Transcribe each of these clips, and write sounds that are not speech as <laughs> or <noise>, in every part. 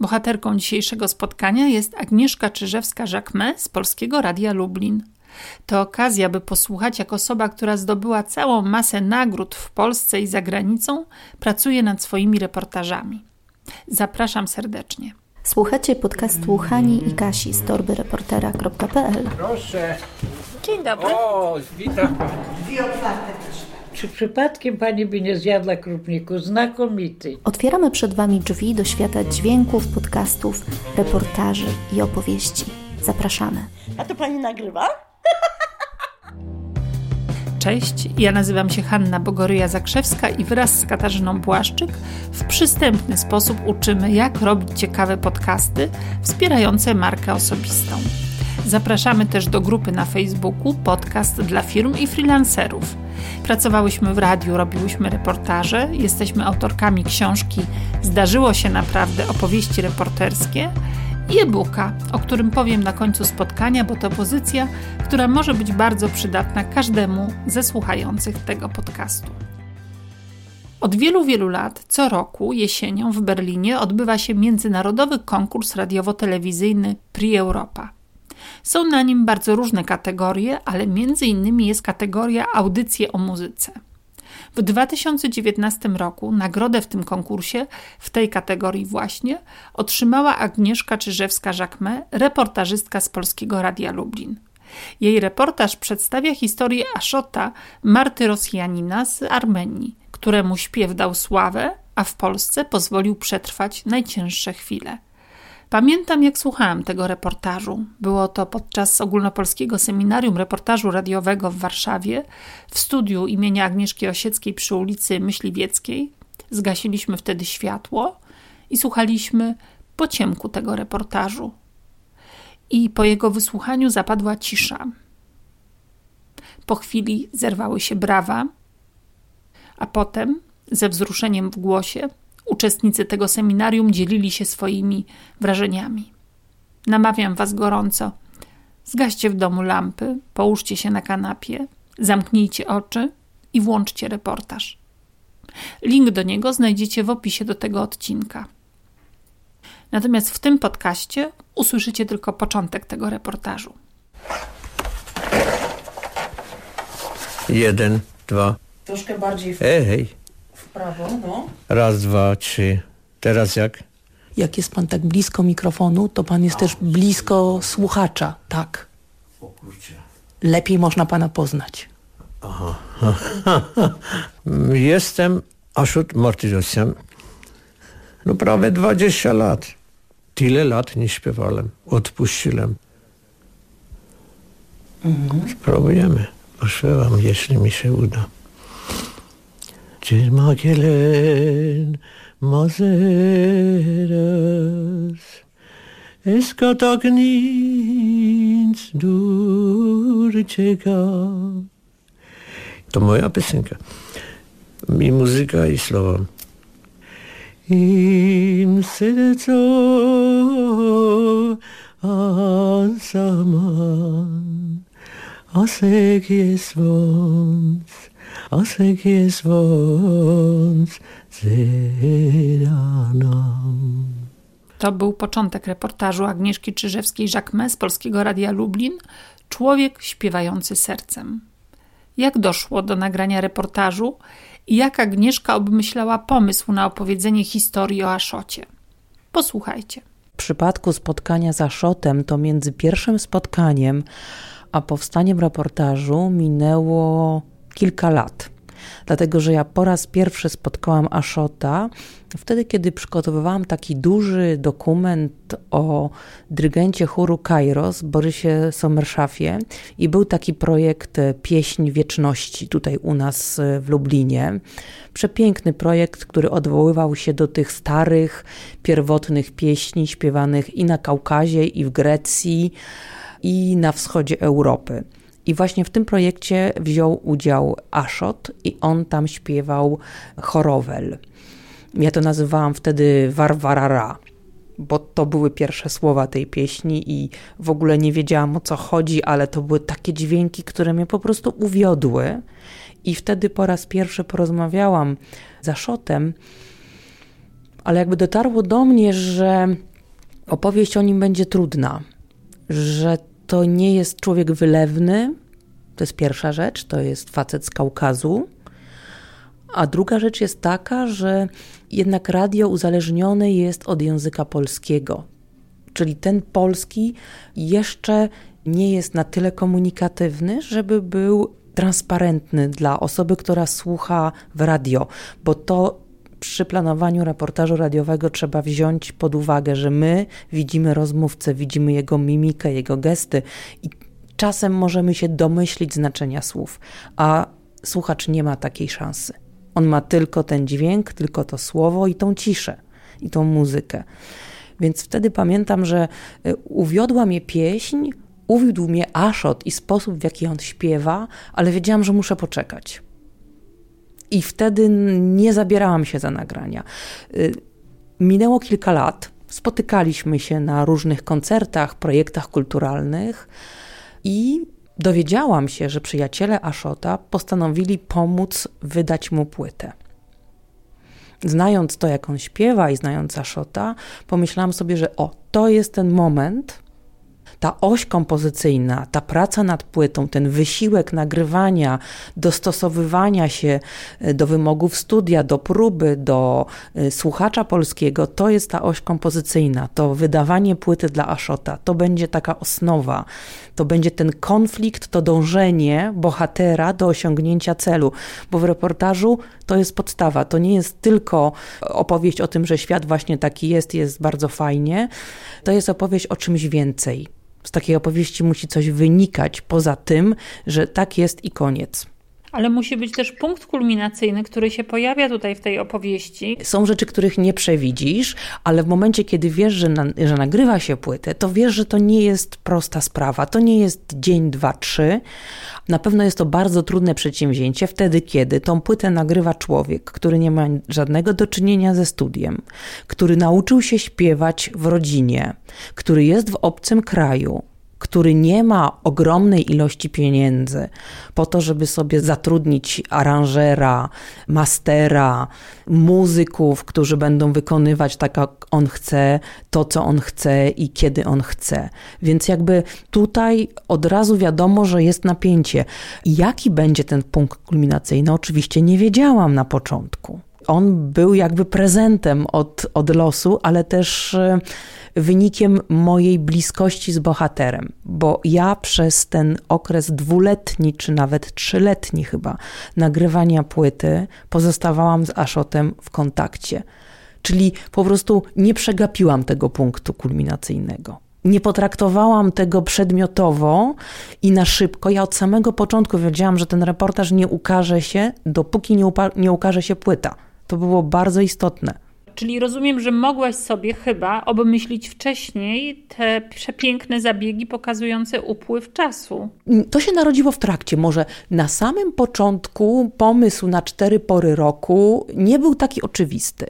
Bohaterką dzisiejszego spotkania jest Agnieszka Czyżewska-Żakme z Polskiego Radia Lublin. To okazja, by posłuchać, jak osoba, która zdobyła całą masę nagród w Polsce i za granicą, pracuje nad swoimi reportażami. Zapraszam serdecznie. Słuchacie podcastu Hani i Kasi z torbyreportera.pl Proszę. Dzień dobry. O, witam. Dwie otwarte Czy przypadkiem pani by nie zjadła krupniku? Znakomity. Otwieramy przed Wami drzwi do świata dźwięków, podcastów, reportaży i opowieści. Zapraszamy. A to pani nagrywa? <laughs> Cześć, ja nazywam się Hanna Bogoryja-Zakrzewska i wraz z Katarzyną Błaszczyk w przystępny sposób uczymy, jak robić ciekawe podcasty wspierające markę osobistą. Zapraszamy też do grupy na Facebooku Podcast dla firm i freelancerów. Pracowałyśmy w radiu, robiłyśmy reportaże, jesteśmy autorkami książki Zdarzyło się naprawdę opowieści reporterskie i e-booka, o którym powiem na końcu spotkania, bo to pozycja, która może być bardzo przydatna każdemu ze słuchających tego podcastu. Od wielu, wielu lat, co roku jesienią w Berlinie odbywa się międzynarodowy konkurs radiowo-telewizyjny Prix Europa. Są na nim bardzo różne kategorie, ale między innymi jest kategoria audycje o muzyce. W 2019 roku nagrodę w tym konkursie, w tej kategorii właśnie, otrzymała Agnieszka Czyżewska-Żakme, reportażystka z Polskiego Radia Lublin. Jej reportaż przedstawia historię Aszota, Marty Rosjanina z Armenii, któremu śpiew dał sławę, a w Polsce pozwolił przetrwać najcięższe chwile. Pamiętam, jak słuchałam tego reportażu. Było to podczas ogólnopolskiego seminarium reportażu radiowego w Warszawie, w studiu imienia Agnieszki Osieckiej przy ulicy Myśliwieckiej. Zgasiliśmy wtedy światło i słuchaliśmy po ciemku tego reportażu. I po jego wysłuchaniu zapadła cisza. Po chwili zerwały się brawa, a potem, ze wzruszeniem w głosie, Uczestnicy tego seminarium dzielili się swoimi wrażeniami. Namawiam Was gorąco. Zgaście w domu lampy, połóżcie się na kanapie, zamknijcie oczy i włączcie reportaż. Link do niego znajdziecie w opisie do tego odcinka. Natomiast w tym podcaście usłyszycie tylko początek tego reportażu. Jeden, dwa. Troszkę bardziej w Ej, prawo, no. raz, dwa, trzy. Teraz jak? Jak jest pan tak blisko mikrofonu, to pan jest też blisko słuchacza, tak. O kurczę. Lepiej można pana poznać. <laughs> Jestem Ashut Martyrosyan. No prawie 20 lat. Tyle lat nie śpiewałem. Odpuściłem. Spróbujemy. Pośpiewam, jeśli mi się uda. Cizma gelen mazeras Eska tak nic durczeka To moja piosenka. I muzyka i słowa. Im serco ansaman Asek jest wąs Asek jest wąs nam. To był początek reportażu Agnieszki Czyżewskiej-Żakme z Polskiego Radia Lublin Człowiek śpiewający sercem. Jak doszło do nagrania reportażu i jak Agnieszka obmyślała pomysł na opowiedzenie historii o Aszocie? Posłuchajcie. W przypadku spotkania z Aszotem to między pierwszym spotkaniem a powstaniem reportażu minęło kilka lat. Dlatego, że ja po raz pierwszy spotkałam Ashota wtedy, kiedy przygotowywałam taki duży dokument o dyrygencie chóru Kairos, Borysie Sommerszafie i był taki projekt Pieśń Wieczności tutaj u nas w Lublinie. Przepiękny projekt, który odwoływał się do tych starych, pierwotnych pieśni śpiewanych i na Kaukazie, i w Grecji, i na wschodzie Europy. I właśnie w tym projekcie wziął udział Ashot i on tam śpiewał chorowel. Ja to nazywałam wtedy Warwarara, bo to były pierwsze słowa tej pieśni i w ogóle nie wiedziałam o co chodzi, ale to były takie dźwięki, które mnie po prostu uwiodły. I wtedy po raz pierwszy porozmawiałam z Ashotem, ale jakby dotarło do mnie, że opowieść o nim będzie trudna, że to nie jest człowiek wylewny, to jest pierwsza rzecz, to jest facet z Kaukazu. A druga rzecz jest taka, że jednak radio uzależnione jest od języka polskiego. Czyli ten polski jeszcze nie jest na tyle komunikatywny, żeby był transparentny dla osoby, która słucha w radio, bo to przy planowaniu reportażu radiowego trzeba wziąć pod uwagę, że my widzimy rozmówcę, widzimy jego mimikę, jego gesty i czasem możemy się domyślić znaczenia słów, a słuchacz nie ma takiej szansy. On ma tylko ten dźwięk, tylko to słowo i tą ciszę, i tą muzykę. Więc wtedy pamiętam, że y, uwiodła mnie pieśń, uwiódł mnie Aszot i sposób, w jaki on śpiewa, ale wiedziałam, że muszę poczekać. I wtedy nie zabierałam się za nagrania. Y, minęło kilka lat, spotykaliśmy się na różnych koncertach, projektach kulturalnych i dowiedziałam się, że przyjaciele Aszota postanowili pomóc wydać mu płytę. Znając to, jak on śpiewa i znając Aszota, pomyślałam sobie, że o, to jest ten moment, ta oś kompozycyjna, ta praca nad płytą, ten wysiłek nagrywania, dostosowywania się e, do wymogów studia, do próby, do e, słuchacza polskiego, to jest ta oś kompozycyjna, to wydawanie płyty dla Aszota, to będzie taka osnowa, to będzie ten konflikt, to dążenie bohatera do osiągnięcia celu, bo w reportażu to jest podstawa, to nie jest tylko opowieść o tym, że świat właśnie taki jest, jest bardzo fajnie, to jest opowieść o czymś więcej z takiej opowieści musi coś wynikać poza tym, że tak jest i koniec. Ale musi być też punkt kulminacyjny, który się pojawia tutaj w tej opowieści. Są rzeczy, których nie przewidzisz, ale w momencie, kiedy wiesz, że, na, że nagrywa się płytę, to wiesz, że to nie jest prosta sprawa. To nie jest dzień, dwa, trzy. Na pewno jest to bardzo trudne przedsięwzięcie wtedy, kiedy tą płytę nagrywa człowiek, który nie ma żadnego do czynienia ze studiem, który nauczył się śpiewać w rodzinie, który jest w obcym kraju, który nie ma ogromnej ilości pieniędzy po to, żeby sobie zatrudnić aranżera, mastera, muzyków, którzy będą wykonywać tak, jak on chce, to, co on chce i kiedy on chce. Więc jakby tutaj od razu wiadomo, że jest napięcie. Jaki będzie ten punkt kulminacyjny? Oczywiście nie wiedziałam na początku on był jakby prezentem od, od losu, ale też wynikiem mojej bliskości z bohaterem, bo ja przez ten okres dwuletni, czy nawet trzyletni chyba, nagrywania płyty pozostawałam z Aszotem w kontakcie. Czyli po prostu nie przegapiłam tego punktu kulminacyjnego nie potraktowałam tego przedmiotowo i na szybko. Ja od samego początku wiedziałam, że ten reportaż nie ukaże się, dopóki nie, nie ukaże się płyta. To było bardzo istotne. Czyli rozumiem, że mogłaś sobie chyba obmyślić wcześniej te przepiękne zabiegi pokazujące upływ czasu. To się narodziło w trakcie. Może na samym początku pomysł na cztery pory roku nie był taki oczywisty.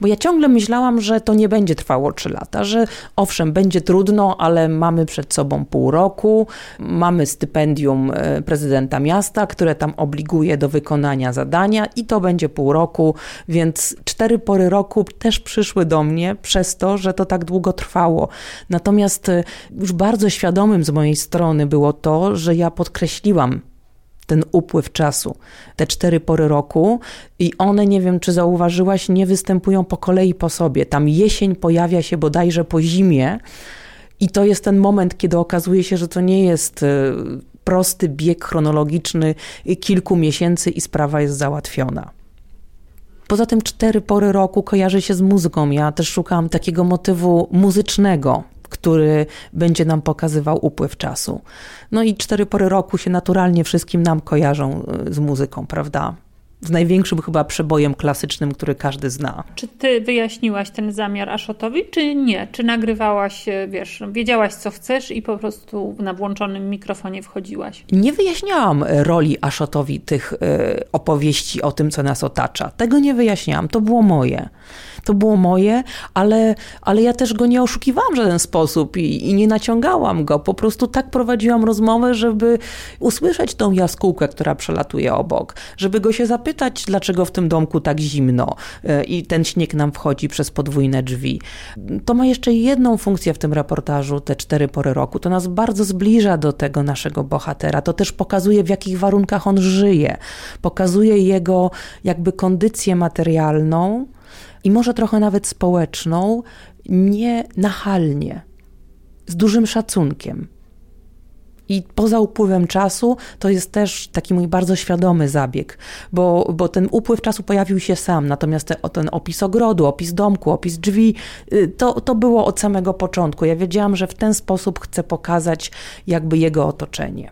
Bo ja ciągle myślałam, że to nie będzie trwało 3 lata, że owszem, będzie trudno, ale mamy przed sobą pół roku, mamy stypendium e, prezydenta miasta, które tam obliguje do wykonania zadania i to będzie pół roku, więc cztery pory roku też przyszły do mnie przez to, że to tak długo trwało. Natomiast e, już bardzo świadomym z mojej strony było to, że ja podkreśliłam ten upływ czasu, te cztery pory roku i one, nie wiem czy zauważyłaś, nie występują po kolei po sobie. Tam jesień pojawia się bodajże po zimie i to jest ten moment, kiedy okazuje się, że to nie jest e, prosty bieg chronologiczny kilku miesięcy i sprawa jest załatwiona. Poza tym cztery pory roku kojarzy się z muzyką. Ja też szukałam takiego motywu muzycznego, który będzie nam pokazywał upływ czasu. No i cztery pory roku się naturalnie wszystkim nam kojarzą e, z muzyką, prawda? Z największym chyba przebojem klasycznym, który każdy zna. Czy ty wyjaśniłaś ten zamiar Aszotowi, czy nie? Czy nagrywałaś, e, wiesz, wiedziałaś co chcesz i po prostu na włączonym mikrofonie wchodziłaś? Nie wyjaśniałam roli Aszotowi tych y, opowieści o tym, co nas otacza. Tego nie wyjaśniałam, to było moje to było moje, ale, ale ja też go nie oszukiwałam w żaden sposób i, i nie naciągałam go. Po prostu tak prowadziłam rozmowę, żeby usłyszeć tą jaskółkę, która przelatuje obok, żeby go się zapytać, zapytać, dlaczego w tym domku tak zimno e, i ten śnieg nam wchodzi przez podwójne drzwi. To ma jeszcze jedną funkcję w tym reportażu, te cztery pory roku. To nas bardzo zbliża do tego naszego bohatera. To też pokazuje, w jakich warunkach on żyje. Pokazuje jego jakby kondycję materialną i może trochę nawet społeczną, nie nachalnie, z dużym szacunkiem. I poza upływem czasu to jest też taki mój bardzo świadomy zabieg, bo, bo ten upływ czasu pojawił się sam, natomiast te, ten opis ogrodu, opis domku, opis drzwi, y, to, to było od samego początku. Ja wiedziałam, że w ten sposób chcę pokazać jakby jego otoczenie.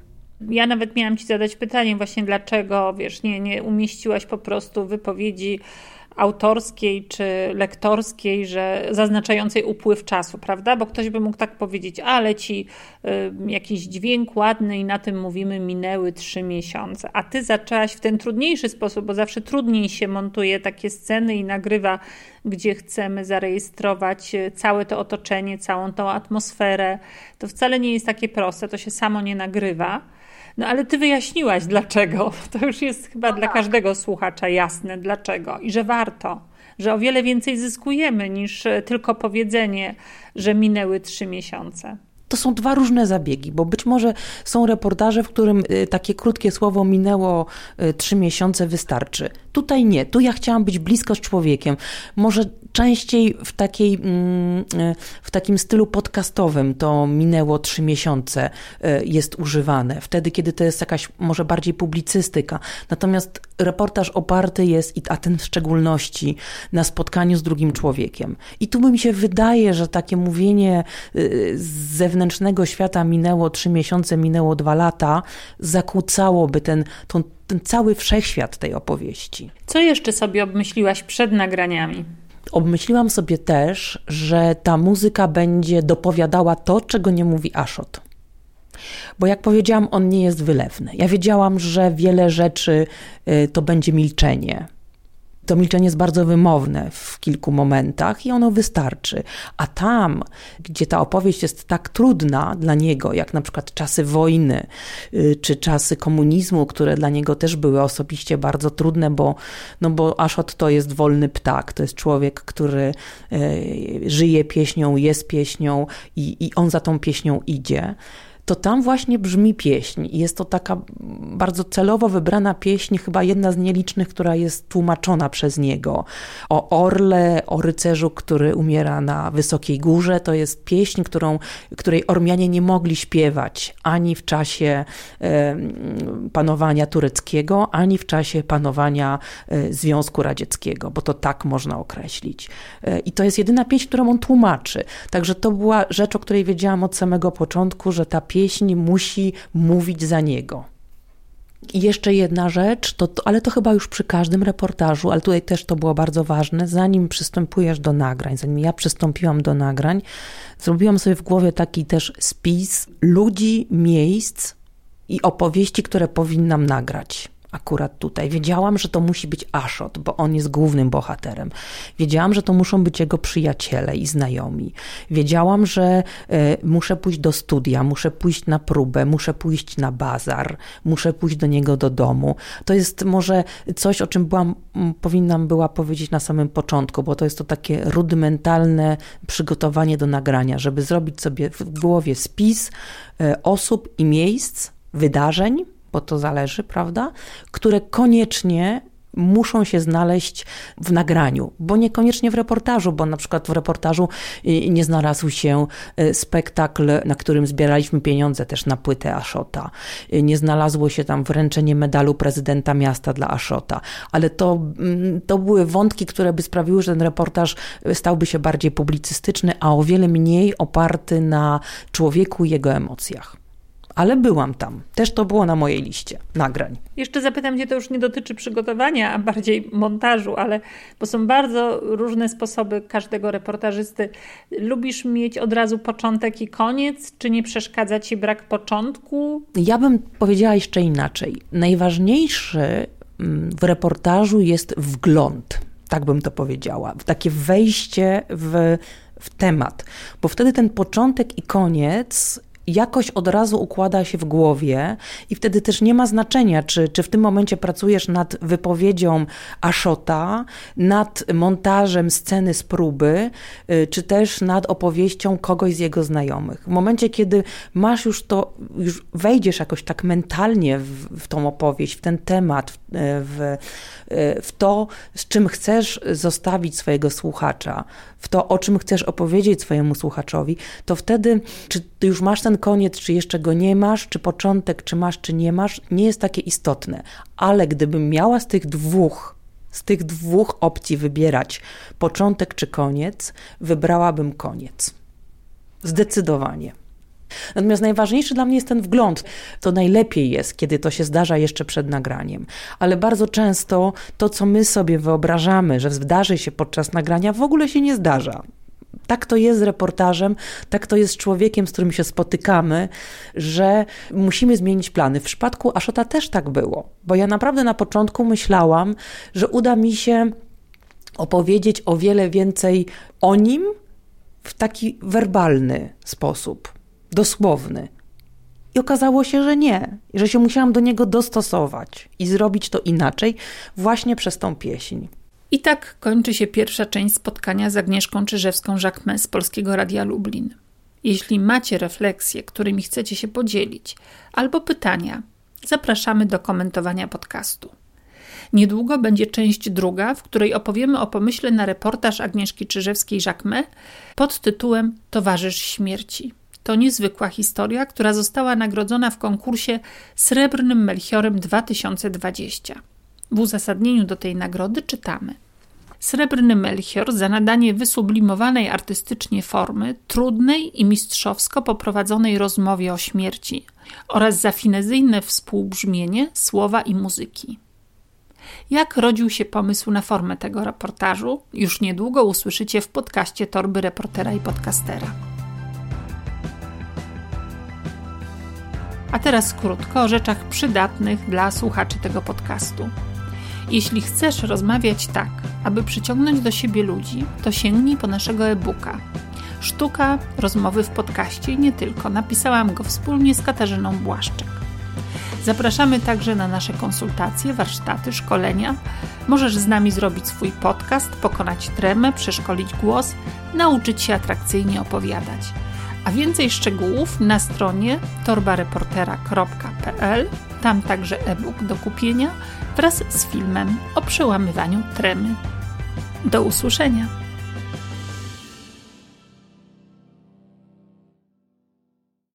Ja nawet miałam ci zadać pytanie właśnie, dlaczego, wiesz, nie, nie umieściłaś po prostu wypowiedzi autorskiej czy lektorskiej, że zaznaczającej upływ czasu, prawda? Bo ktoś by mógł tak powiedzieć, ale ci y, jakiś dźwięk ładny i na tym mówimy, minęły trzy miesiące. A ty zaczęłaś w ten trudniejszy sposób, bo zawsze trudniej się montuje takie sceny i nagrywa, gdzie chcemy zarejestrować y, całe to otoczenie, całą tą atmosferę. To wcale nie jest takie proste, to się samo nie nagrywa. No ale ty wyjaśniłaś dlaczego. <laughs> To już jest chyba no dla tak. każdego słuchacza jasne dlaczego i że warto, że o wiele więcej zyskujemy niż e, tylko powiedzenie, że minęły trzy miesiące. To są dwa różne zabiegi, bo być może są reportaże, w którym e, takie krótkie słowo minęło e, trzy miesiące wystarczy. Tutaj nie. Tu ja chciałam być blisko z człowiekiem. Może częściej w, takiej, mm, e, w takim stylu podcastowym to minęło trzy miesiące jest używane. Wtedy, kiedy to jest jakaś może bardziej publicystyka. Natomiast reportaż oparty jest, a ten w szczególności, na spotkaniu z drugim człowiekiem. I tu mi się wydaje, że takie mówienie z zewnętrznego świata minęło trzy miesiące, minęło dwa lata, zakłócałoby ten, ten, ten cały wszechświat tej opowieści. Co jeszcze sobie obmyśliłaś przed nagraniami? Obmyśliłam sobie też, że ta muzyka będzie dopowiadała to, czego nie mówi Ashot. Bo jak powiedziałam, on nie jest wylewny. Ja wiedziałam, że wiele rzeczy y, to będzie milczenie, to milczenie jest bardzo wymowne w kilku momentach i ono wystarczy. A tam, gdzie ta opowieść jest tak trudna dla niego, jak na przykład czasy wojny, y, czy czasy komunizmu, które dla niego też były osobiście bardzo trudne, bo, no bo Ashot to jest wolny ptak, to jest człowiek, który y, żyje pieśnią, jest pieśnią i, i on za tą pieśnią idzie to tam właśnie brzmi pieśń. Jest to taka bardzo celowo wybrana pieśń, chyba jedna z nielicznych, która jest tłumaczona przez niego. O orle, o rycerzu, który umiera na wysokiej górze. To jest pieśń, którą, której Ormianie nie mogli śpiewać ani w czasie panowania tureckiego, ani w czasie panowania e, Związku Radzieckiego, bo to tak można określić. E, I to jest jedyna pieśń, którą on tłumaczy. Także to była rzecz, o której wiedziałam od samego początku, że ta pieśń musi mówić za niego. I jeszcze jedna rzecz, to, to, ale to chyba już przy każdym reportażu, ale tutaj też to było bardzo ważne, zanim przystępujesz do nagrań, zanim ja przystąpiłam do nagrań, zrobiłam sobie w głowie taki też spis ludzi, miejsc i opowieści, które powinnam nagrać akurat tutaj. Wiedziałam, że to musi być Ashot, bo on jest głównym bohaterem. Wiedziałam, że to muszą być jego przyjaciele i znajomi. Wiedziałam, że y, muszę pójść do studia, muszę pójść na próbę, muszę pójść na bazar, muszę pójść do niego do domu. To jest może coś, o czym byłam, powinnam była powiedzieć na samym początku, bo to jest to takie rudymentalne przygotowanie do nagrania, żeby zrobić sobie w głowie spis y, osób i miejsc, wydarzeń, bo to zależy, prawda? Które koniecznie muszą się znaleźć w nagraniu, bo niekoniecznie w reportażu, bo na przykład w reportażu y, nie znalazł się y, spektakl, na którym zbieraliśmy pieniądze też na płytę Aszota. Y, nie znalazło się tam wręczenie medalu prezydenta miasta dla Aszota, ale to, mm, to były wątki, które by sprawiły, że ten reportaż stałby się bardziej publicystyczny, a o wiele mniej oparty na człowieku i jego emocjach ale byłam tam. Też to było na mojej liście nagrań. Jeszcze zapytam Cię, to już nie dotyczy przygotowania, a bardziej montażu, ale bo są bardzo różne sposoby każdego reportażysty. Lubisz mieć od razu początek i koniec, czy nie przeszkadza Ci brak początku? Ja bym powiedziała jeszcze inaczej. Najważniejszy mm, w reportażu jest wgląd, tak bym to powiedziała. Takie wejście w, w temat, bo wtedy ten początek i koniec jakoś od razu układa się w głowie i wtedy też nie ma znaczenia, czy, czy w tym momencie pracujesz nad wypowiedzią Ashota, nad montażem sceny z próby, y, czy też nad opowieścią kogoś z jego znajomych. W momencie, kiedy masz już to, już wejdziesz jakoś tak mentalnie w, w tą opowieść, w ten temat, w, w, w to, z czym chcesz zostawić swojego słuchacza, w to, o czym chcesz opowiedzieć swojemu słuchaczowi, to wtedy, czy ty już masz ten koniec, czy jeszcze go nie masz, czy początek, czy masz, czy nie masz, nie jest takie istotne. Ale gdybym miała z tych dwóch, z tych dwóch opcji wybierać początek czy koniec, wybrałabym koniec. Zdecydowanie. Natomiast najważniejszy dla mnie jest ten wgląd. To najlepiej jest, kiedy to się zdarza jeszcze przed nagraniem. Ale bardzo często to, co my sobie wyobrażamy, że zdarzy się podczas nagrania, w ogóle się nie zdarza. Tak to jest z reportażem, tak to jest z człowiekiem, z którym się spotykamy, że musimy zmienić plany. W przypadku Aszota też tak było, bo ja naprawdę na początku myślałam, że uda mi się opowiedzieć o wiele więcej o nim w taki werbalny sposób dosłowny. I okazało się, że nie, że się musiałam do niego dostosować i zrobić to inaczej właśnie przez tą pieśń. I tak kończy się pierwsza część spotkania z Agnieszką Czyżewską-Jacquemin z Polskiego Radia Lublin. Jeśli macie refleksje, którymi chcecie się podzielić, albo pytania, zapraszamy do komentowania podcastu. Niedługo będzie część druga, w której opowiemy o pomyśle na reportaż Agnieszki Czyżewskiej-Jacquemin pod tytułem Towarzysz Śmierci. To niezwykła historia, która została nagrodzona w konkursie Srebrnym Melchiorem 2020. W uzasadnieniu do tej nagrody czytamy. Srebrny Melchior za nadanie wysublimowanej artystycznie formy, trudnej i mistrzowsko poprowadzonej rozmowie o śmierci oraz za finezyjne współbrzmienie słowa i muzyki. Jak rodził się pomysł na formę tego reportażu, już niedługo usłyszycie w podcaście Torby Reportera i Podcastera. A teraz krótko o rzeczach przydatnych dla słuchaczy tego podcastu. Jeśli chcesz rozmawiać tak, aby przyciągnąć do siebie ludzi, to sięgnij po naszego e-booka. Sztuka rozmowy w podcaście i nie tylko. Napisałam go wspólnie z Katarzyną Błaszczyk. Zapraszamy także na nasze konsultacje, warsztaty, szkolenia. Możesz z nami zrobić swój podcast, pokonać tremę, przeszkolić głos, nauczyć się atrakcyjnie opowiadać. A więcej szczegółów na stronie torbareportera.pl. Tam także e-book do kupienia wraz z filmem o przełamywaniu tremy. Do usłyszenia!